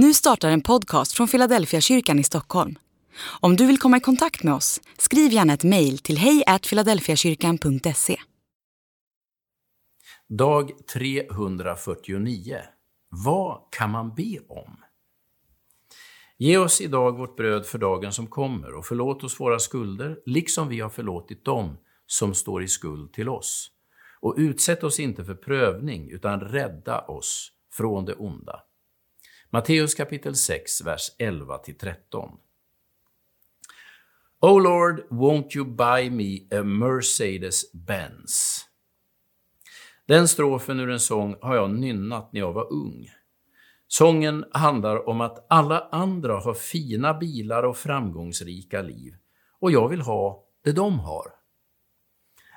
Nu startar en podcast från Philadelphia kyrkan i Stockholm. Om du vill komma i kontakt med oss, skriv gärna ett mejl till hejfiladelfiakyrkan.se. Dag 349. Vad kan man be om? Ge oss idag vårt bröd för dagen som kommer och förlåt oss våra skulder, liksom vi har förlåtit dem som står i skuld till oss. Och utsätt oss inte för prövning, utan rädda oss från det onda. Matteus kapitel 6, vers 11-13. O Lord, won't you buy me a Mercedes-Benz? Den strofen ur en sång har jag nynnat när jag var ung. Sången handlar om att alla andra har fina bilar och framgångsrika liv och jag vill ha det de har.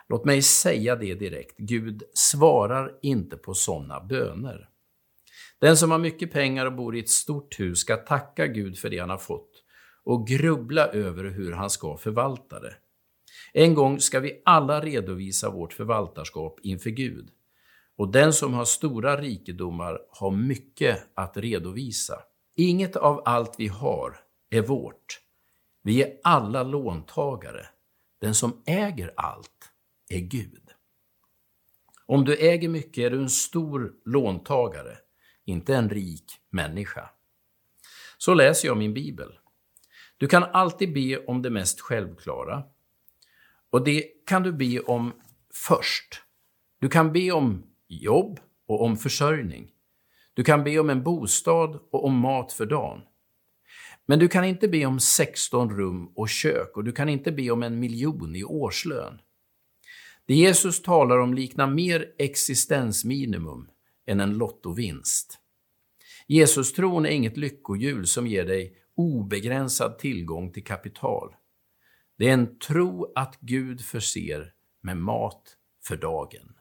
Låt mig säga det direkt, Gud svarar inte på sådana böner. Den som har mycket pengar och bor i ett stort hus ska tacka Gud för det han har fått och grubbla över hur han ska förvalta det. En gång ska vi alla redovisa vårt förvaltarskap inför Gud. Och den som har stora rikedomar har mycket att redovisa. Inget av allt vi har är vårt. Vi är alla låntagare. Den som äger allt är Gud. Om du äger mycket är du en stor låntagare inte en rik människa. Så läser jag min bibel. Du kan alltid be om det mest självklara. Och det kan du be om först. Du kan be om jobb och om försörjning. Du kan be om en bostad och om mat för dagen. Men du kan inte be om 16 rum och kök och du kan inte be om en miljon i årslön. Det Jesus talar om liknar mer existensminimum än en lottovinst. Jesus-tron är inget lyckohjul som ger dig obegränsad tillgång till kapital. Det är en tro att Gud förser med mat för dagen.